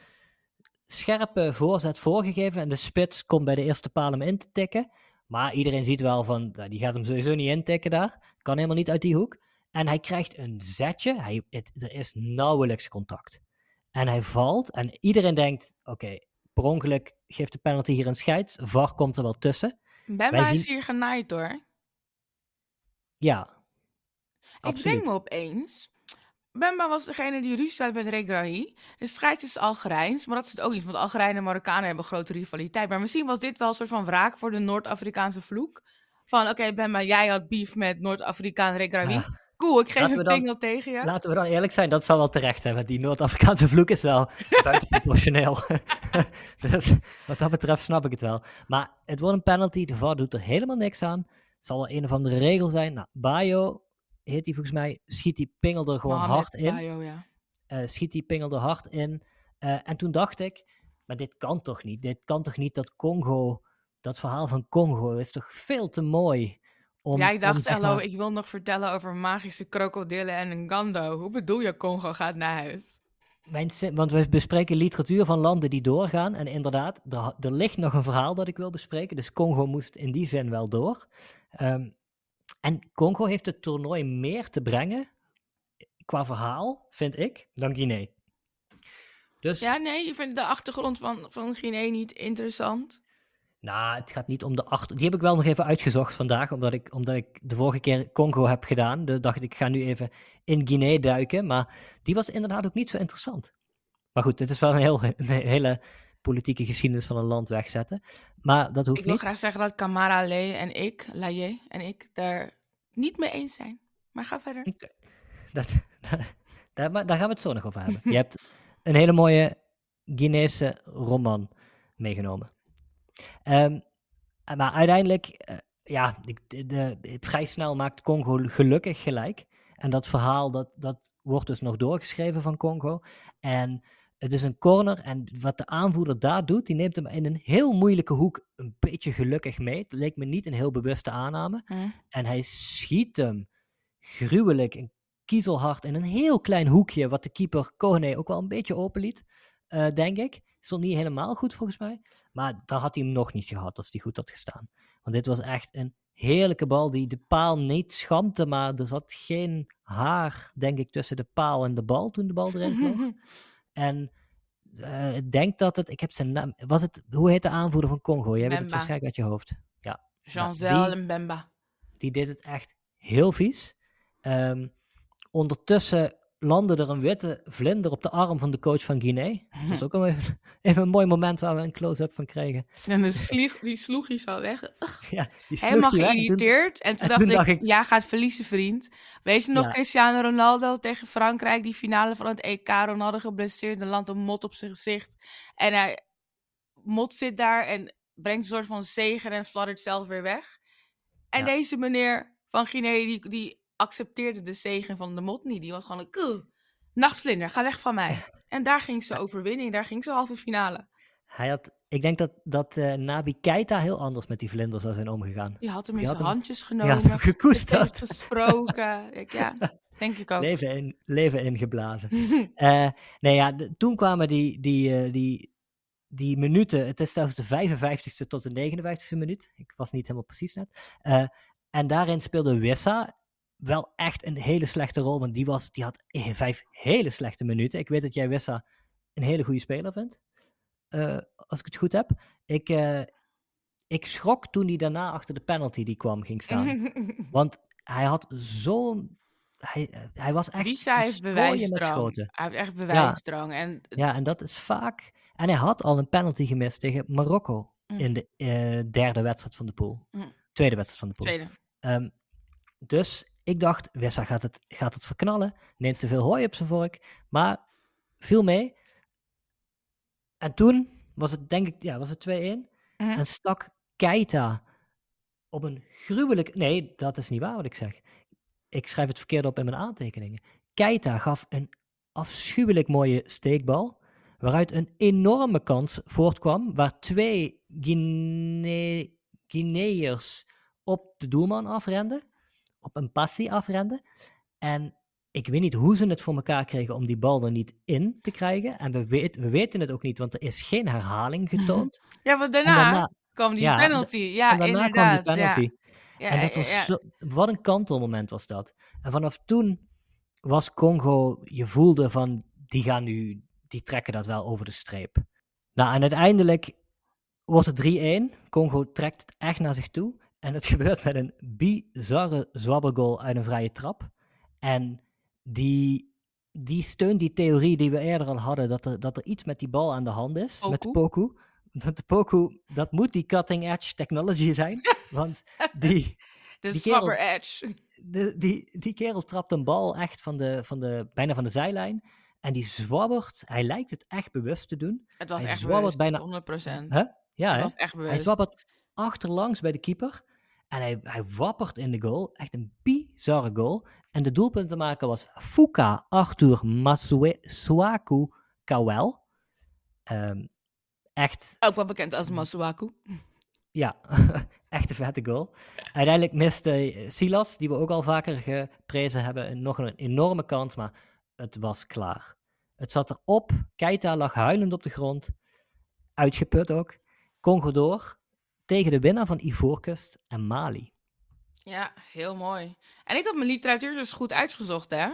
scherpe voorzet voorgegeven. En de spits komt bij de eerste paal hem in te tikken. Maar iedereen ziet wel van, nou, die gaat hem sowieso niet intikken daar. Kan helemaal niet uit die hoek. En hij krijgt een zetje. Hij, het, er is nauwelijks contact. En hij valt. En iedereen denkt, oké, per ongeluk geeft de penalty hier een scheids. VAR komt er wel tussen. Bemba is hier genaaid hoor. Ja, Ik absoluut. denk me opeens. Bemba was degene die ruzie had met Regrahi. De strijd is Algerijns, maar dat is het ook niet. Want Algerijnen en Marokkanen hebben grote rivaliteit. Maar misschien was dit wel een soort van wraak voor de Noord-Afrikaanse vloek. Van, oké Bemba, jij had beef met Noord-Afrikaan Regrahi. Ja. Cool, ik geef Laten een dan- pingel tegen je. Laten we dan eerlijk zijn, dat zou wel terecht. Want die Noord-Afrikaanse vloek is wel buitenproportioneel. dus wat dat betreft snap ik het wel. Maar het wordt een penalty. De VAR doet er helemaal niks aan. Het zal wel een of andere regel zijn. Nou, Bayo heet hij volgens mij. Schiet die pingel er gewoon hard in. Bayo, ja. Eh, schiet die pingel er hard in. Eh, en toen dacht ik, maar dit kan toch niet? Dit kan toch niet dat Congo, dat verhaal van Congo is toch veel te mooi. Om, Jij dacht, om, maar- ik wil nog vertellen over magische krokodillen en een gando. Hoe bedoel je, Congo gaat naar huis? Mijn want we bespreken literatuur van landen die doorgaan. En inderdaad, er, er ligt nog een verhaal dat ik wil bespreken. Dus Congo moest in die zin wel door. Ehm, en Congo heeft het toernooi meer te brengen, qua verhaal, vind ik, dan Guinea. Dus, Ja, nee, je vindt de achtergrond van, van Guinea niet interessant. Nou, het gaat niet om de achter... Die heb ik wel nog even uitgezocht vandaag, omdat ik, omdat ik de vorige keer Congo heb gedaan. Dus dacht ik, ik ga nu even in Guinea duiken. Maar die was inderdaad ook niet zo interessant. Maar goed, dit is wel een, heel, een hele politieke geschiedenis van een land wegzetten. Maar dat hoeft Ik wil niet. graag zeggen dat Kamara Le en ik, Laye en ik, daar niet mee eens zijn. Maar ga verder. Dat, daar, daar gaan we het zo nog over hebben. Je hebt een hele mooie Guineese roman meegenomen. Ehm, maar uiteindelijk, eh, ja, de, de, vrij snel maakt Congo gelukkig gelijk. En dat verhaal, dat, dat wordt dus nog doorgeschreven van Congo. En Het is een corner en wat de aanvoerder daar doet, die neemt hem in een heel moeilijke hoek een beetje gelukkig mee. Het leek me niet een heel bewuste aanname. Hm. En hij schiet hem gruwelijk en kiezelhard in een heel klein hoekje, wat de keeper Kohane ook wel een beetje open liet, eh, denk ik. Stond niet helemaal goed volgens mij. Maar daar had hij hem nog niet gehad als hij goed had gestaan. Want dit was echt een heerlijke bal die de paal niet schampte, maar er zat geen haar, denk ik, tussen de paal en de bal toen de bal erin vloog. En eh, ik denk dat het, ik heb zijn naam, was het, hoe heet de aanvoerder van Congo? Jij weet het waarschijnlijk uit je hoofd. Jean-Zel die- en Bemba. Die deed het echt heel vies. Ehm, ondertussen landde er een witte vlinder op de arm van de coach van Guinea. Dat is ook wel even, even een mooi moment waar we een close-up van kregen. En de slieg, die sloeg hij zo weg. Ja, die sloeg Helemaal die weg en toen- geïrriteerd. En toen en dacht toen ik, dacht ik- ja, gaat verliezen, vriend. Weet je nog Ja. Cristiano Ronaldo tegen Frankrijk, die finale van het EK. Ronaldo geblesseerd, en landt een mot op zijn gezicht. En hij, mot zit daar en brengt een soort van zegen en fladdert zelf weer weg. En Ja. deze meneer van Guinea, die, die accepteerde de zegen van de mot niet. Die was gewoon een "Kuh, nachtvlinder, ga weg van mij. En daar ging ze overwinning, daar ging ze halve finale. Hij had, ik denk dat, dat eh, Nabi Keita heel anders met die vlinder zou zijn omgegaan. Die had hem in zijn had hem- handjes genomen. had hem gekoesterd. gesproken. Ik, ja, denk ik ook. Leven, in, leven ingeblazen. Eh, nee, ja, de- toen kwamen die, die, eh, die, die minuten. Het is zelfs de 55ste tot de 59ste minuut. Ik was niet helemaal precies net. En daarin speelde Wissa wel echt een hele slechte rol. Want die, was, die had eh, vijf hele slechte minuten. Ik weet dat jij Wissa een hele goede speler vindt. eh, als ik het goed heb. Ik, eh, ik schrok toen hij daarna achter de penalty die kwam ging staan. Want hij had zo'n. Hij, hij was echt. Visa een heeft bewijsdrang. Hij heeft echt bewijsdrang. En Ja, en dat is vaak. En hij had al een penalty gemist tegen Marokko Mm. in de derde wedstrijd van de pool. Mm. Tweede wedstrijd van de pool. tweede. Ehm, dus ik dacht, Wissa gaat het, gaat het verknallen. Neemt te veel hooi op zijn vork. Maar viel mee. En toen was het, denk ik, ja, was het 2-1. Mhm. En stak Keita op een gruwelijk... Nee, dat is niet waar wat ik zeg. Ik schrijf het verkeerd op in mijn aantekeningen. Keita gaf een afschuwelijk mooie steekbal, waaruit een enorme kans voortkwam, waar twee Guine Guineërs op de doelman afrenden, op een passie afrenden. En ik weet niet hoe ze het voor elkaar kregen om die bal er niet in te krijgen. En we, weet, we weten het ook niet, want er is geen herhaling getoond. Ja, want daarna, daarna, kwam die ja, penalty. Ja, en daarna inderdaad. kwam die penalty. Ja. En dat was ja. zo, wat een kantelmoment was dat. En vanaf toen was Congo, je voelde van, die gaan nu, die trekken dat wel over de streep. Nou, en uiteindelijk wordt het 3-1. Congo trekt het echt naar zich toe. En het gebeurt met een bizarre zwabbergoal uit een vrije trap. En die, die steunt die theorie die we eerder al hadden, dat er, dat er iets met die bal aan de hand is, met de Poku? Poku. Dat de Poku, dat moet die cutting edge technology zijn, want die, De die kerel- Edge. de, die, die kerel trapt een bal echt van de, van de, bijna van de zijlijn. En die zwabbert, hij lijkt het echt bewust te doen. Het was Hij echt zwabbert bewust, bijna- 100%. Huh? Ja, Het hè? was echt bewust. Hij zwabbert achterlangs bij de keeper. En hij, hij wappert in de goal. Echt een bizarre goal. En de doelpuntenmaker was Fuka Arthur Masuaku Kawel. Ehm, echt Ook wel bekend als Masuaku. Ja, echt een vette goal. Uiteindelijk miste eh, Silas, die we ook al vaker geprezen hebben, nog een enorme kans, maar het was klaar. Het zat erop. Keita lag huilend op de grond. Uitgeput ook. Congo door tegen de winnaar van Ivoorkust en Mali. Ja, heel mooi. En ik had mijn literatuur dus goed uitgezocht, hè?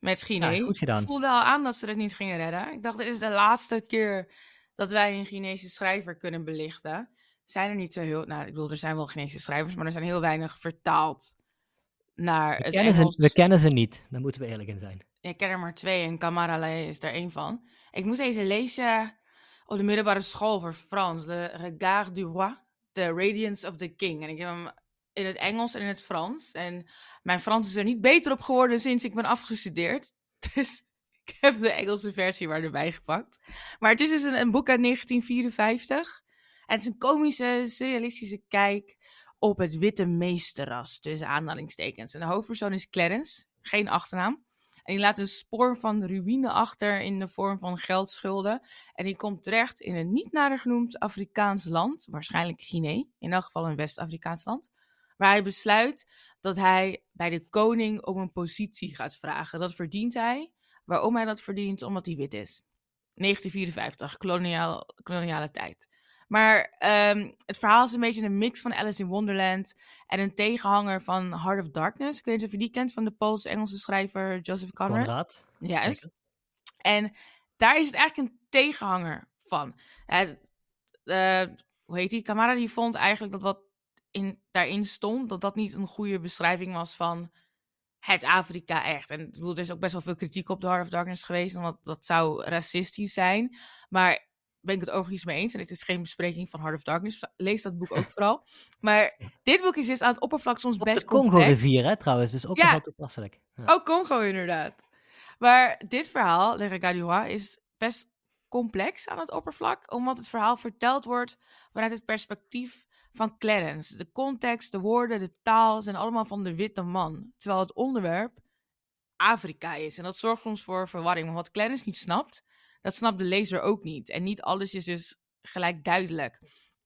Met Guinea. Ja, goed gedaan. Ik voelde al aan dat ze het niet gingen redden. Ik dacht, dit is de laatste keer dat wij een Chinese schrijver kunnen belichten. Zijn er niet zo heel... Nou, ik bedoel, er zijn wel Chinese schrijvers, maar er zijn heel weinig vertaald naar We het kennen, ze, Engels. we kennen ze niet, daar moeten we eerlijk in zijn. Ik ken er maar twee en Camarale is er één van. Ik moest deze lezen op de middelbare school voor Frans. Le Regard du Roi, The Radiance of the King. En ik heb hem in het Engels en in het Frans. En mijn Frans is er niet beter op geworden sinds ik ben afgestudeerd. Dus ik heb de Engelse versie maar erbij gepakt. Maar het is dus een, een boek uit 1954. En het is een komische, surrealistische kijk op het witte meesterras, tussen aanhalingstekens. En de hoofdpersoon is Clarence, geen achternaam. En laat een spoor van ruïne achter in de vorm van geldschulden. En die komt terecht in een niet nader genoemd Afrikaans land, waarschijnlijk Guinea, in elk geval een West-Afrikaans land. Waar hij besluit dat hij bij de koning om een positie gaat vragen. Dat verdient hij. Waarom hij dat verdient? Omdat hij wit is. 1954, koloniaal, koloniale tijd. Maar um, het verhaal is een beetje een mix van Alice in Wonderland en een tegenhanger van Heart of Darkness. Ik weet niet of je die kent van de Pools-Engelse schrijver Joseph Conrad. Conrad. Juist. Zeker. En daar is het eigenlijk een tegenhanger van. Uh, uh, hoe heet die? Kamara die vond eigenlijk dat wat in, daarin stond, dat dat niet een goede beschrijving was van het Afrika echt. En ik bedoel, er is ook best wel veel kritiek op de Heart of Darkness geweest, omdat dat zou racistisch zijn. Maar ben ik het overigens mee eens. En het is geen bespreking van Heart of Darkness. Lees dat boek ook vooral. Maar dit boek is dus aan het oppervlak soms best de Congo-rivier, hè, trouwens. Dus ook ja. wel toepasselijk. Ja. Ook Congo, inderdaad. Maar dit verhaal, Le Regard is best complex aan het oppervlak. Omdat het verhaal verteld wordt vanuit het perspectief van Clarence. De context, de woorden, de taal zijn allemaal van de witte man. Terwijl het onderwerp Afrika is. En dat zorgt soms voor verwarring. Want wat Clarence niet snapt, dat snapt de lezer ook niet. En niet alles is dus gelijk duidelijk.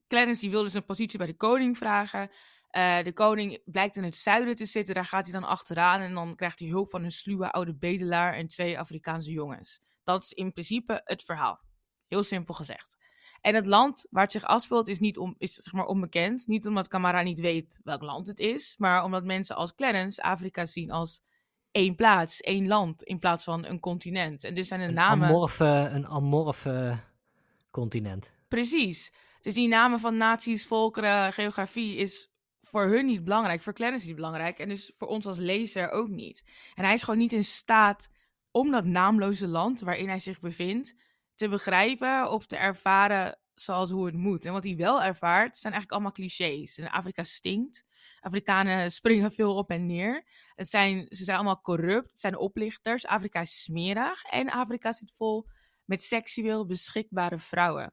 Clarence die wil dus een positie bij de koning vragen. Uh, de koning blijkt in het zuiden te zitten, daar gaat hij dan achteraan en dan krijgt hij hulp van een sluwe oude bedelaar en twee Afrikaanse jongens. Dat is in principe het verhaal. Heel simpel gezegd. En het land waar het zich afspeelt is, niet om, is zeg maar onbekend. Niet omdat Camara niet weet welk land het is, maar omdat mensen als Clarence Afrika zien als één plaats, één land, in plaats van een continent. En dus zijn de een namen... Amorfe, een amorfe continent. Precies. Dus die namen van naties, volkeren, geografie is voor hun niet belangrijk, voor Clarence niet belangrijk en dus voor ons als lezer ook niet. En hij is gewoon niet in staat om dat naamloze land waarin hij zich bevindt te begrijpen of te ervaren zoals hoe het moet. En wat hij wel ervaart zijn eigenlijk allemaal clichés. En Afrika stinkt. Afrikanen springen veel op en neer. Het zijn, ze zijn allemaal corrupt. Het zijn oplichters. Afrika is smerig. En Afrika zit vol met seksueel beschikbare vrouwen.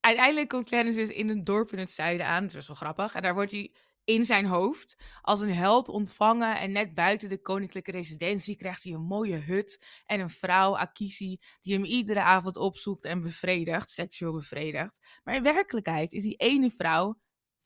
Uiteindelijk komt Clarence dus in een dorp in het zuiden aan. Dat is wel grappig. En daar wordt hij in zijn hoofd als een held ontvangen. En net buiten de koninklijke residentie krijgt hij een mooie hut en een vrouw, Akisi, die hem iedere avond opzoekt en bevredigt, seksueel bevredigt. Maar in werkelijkheid is die ene vrouw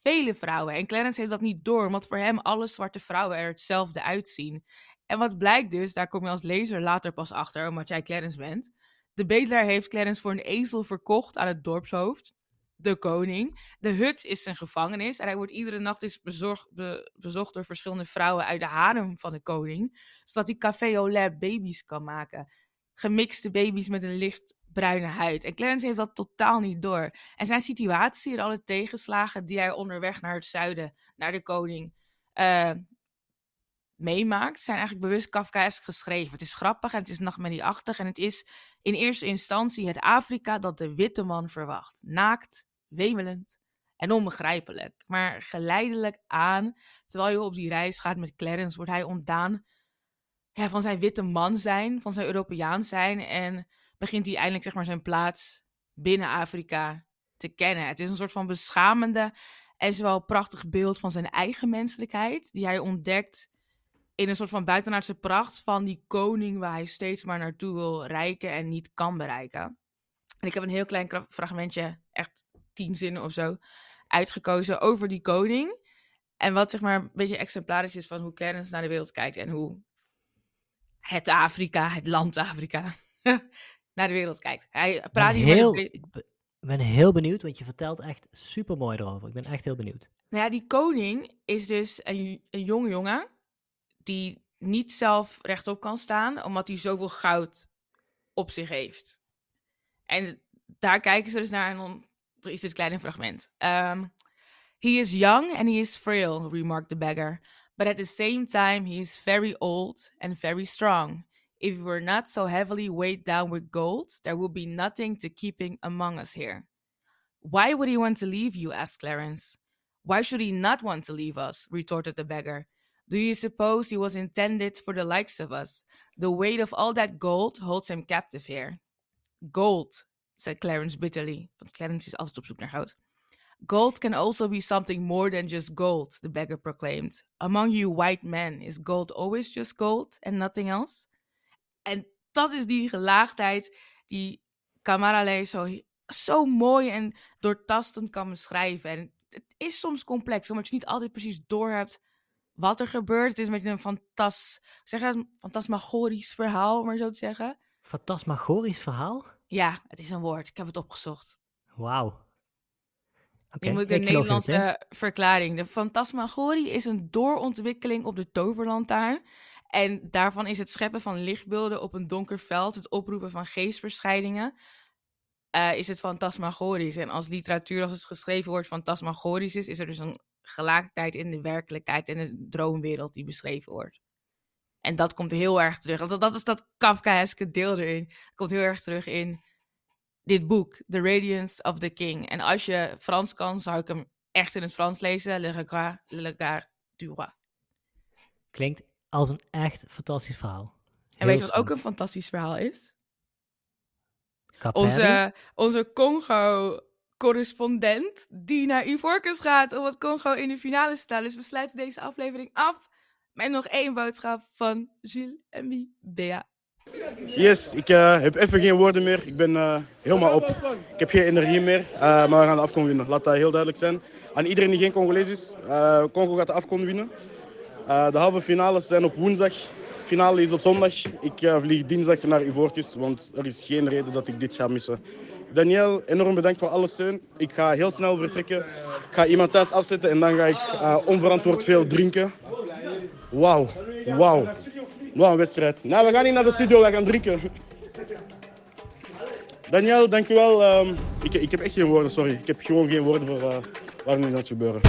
vele vrouwen. En Clarence heeft dat niet door, omdat voor hem alle zwarte vrouwen er hetzelfde uitzien. En wat blijkt dus, daar kom je als lezer later pas achter, omdat jij Clarence bent. De bedelaar heeft Clarence voor een ezel verkocht aan het dorpshoofd de koning. De hut is zijn gevangenis en hij wordt iedere nacht dus bezocht door verschillende vrouwen uit de harem van de koning, zodat hij café au baby's kan maken. Gemixte baby's met een licht bruine huid. En Clarence heeft dat totaal niet door. En zijn situatie en alle tegenslagen die hij onderweg naar het zuiden, naar de koning, uh, meemaakt, zijn eigenlijk bewust Kafkaesk geschreven. Het is grappig en het is nachtmerrieachtig en het is in eerste instantie het Afrika dat de witte man verwacht. Naakt, wemelend en onbegrijpelijk. Maar geleidelijk aan, terwijl je op die reis gaat met Clarence, wordt hij ontdaan van zijn witte man zijn, van zijn Europeaan zijn en begint hij eindelijk zeg maar, zijn plaats binnen Afrika te kennen. Het is een soort van beschamende en zowel prachtig beeld van zijn eigen menselijkheid, die hij ontdekt in een soort van buitenaardse pracht van die koning waar hij steeds maar naartoe wil reiken en niet kan bereiken. En ik heb een heel klein fragmentje, echt tien zinnen of zo, uitgekozen over die koning. En wat zeg maar een beetje exemplarisch is van hoe Clarence naar de wereld kijkt en hoe het Afrika, het land Afrika, naar de wereld kijkt. Hij praat hier heel, Ik ben heel benieuwd, want je vertelt echt super mooi erover. Ik ben echt heel benieuwd. Nou ja, die koning is dus een, een jonge jongen die niet zelf rechtop kan staan, omdat hij zoveel goud op zich heeft. En daar kijken ze dus naar en dan is dit kleine fragment. Um, he is young and he is frail, remarked the beggar. But at the same time, he is very old and very strong. If we were not so heavily weighed down with gold, there would be nothing to keeping among us here. Why would he want to leave you? asked Clarence. Why should he not want to leave us? retorted the beggar. Do you suppose he was intended for the likes of us? The weight of all that gold holds him captive here. Gold, said Clarence bitterly, want Clarence is altijd op zoek naar goud. Gold can also be something more than just gold, the beggar proclaimed. Among you white men, is gold always just gold and nothing else? En dat is die gelaagdheid die Kamarale zo, zo mooi en doortastend kan beschrijven. En het is soms complex, omdat je niet altijd precies doorhebt wat er gebeurt. Het is een beetje een fantas, zeg een fantasmagorisch verhaal, om maar zo te zeggen. Fantasmagorisch verhaal? Ja, het is een woord. Ik heb het opgezocht. Wauw. je moet de Nederlandse verklaring. De fantasmagorie is een doorontwikkeling op de toverlantaarn. En daarvan is het scheppen van lichtbeelden op een donker veld, het oproepen van geestverschijningen, uh, is het fantasmagorisch. En als literatuur, als het geschreven wordt fantasmagorisch is, is er dus een gelaagdheid in de werkelijkheid en de droomwereld die beschreven wordt. En dat komt heel erg terug. Dat, dat is dat Kafkaeske deel erin. Dat komt heel erg terug in dit boek, The Radiance of the King. En als je Frans kan, zou ik hem echt in het Frans lezen. Le regard, le du roi. Klinkt als een echt fantastisch verhaal. en weet je wat ook een fantastisch verhaal is? Onze, onze Congo-correspondent die naar Ivorcus gaat om het Congo in de finale te stellen. Dus we sluiten deze aflevering af met nog één boodschap van Gilles en Bea. Yes, ik uh, heb even geen woorden meer. Ik ben uh, helemaal op. Ik heb geen energie meer. Uh, maar we gaan de afkom winnen. Laat dat heel duidelijk zijn. Aan iedereen die geen Congolees is, Congo gaat de afkom winnen. De halve finales zijn op woensdag. Finale is op zondag. Ik vlieg dinsdag naar Ivoorkust, want er is geen reden dat ik dit ga missen. Daniel, enorm bedankt voor alle steun. Ik ga heel snel vertrekken. Ik ga iemand thuis afzetten en dan ga ik onverantwoord veel drinken. Wauw, wauw. Wat een wedstrijd. Nou, we gaan niet naar de studio, we gaan drinken. Daniel, dankjewel. Um, ik, ik heb echt geen woorden, sorry. Ik heb gewoon geen woorden voor uh, waar nu gaat gebeuren.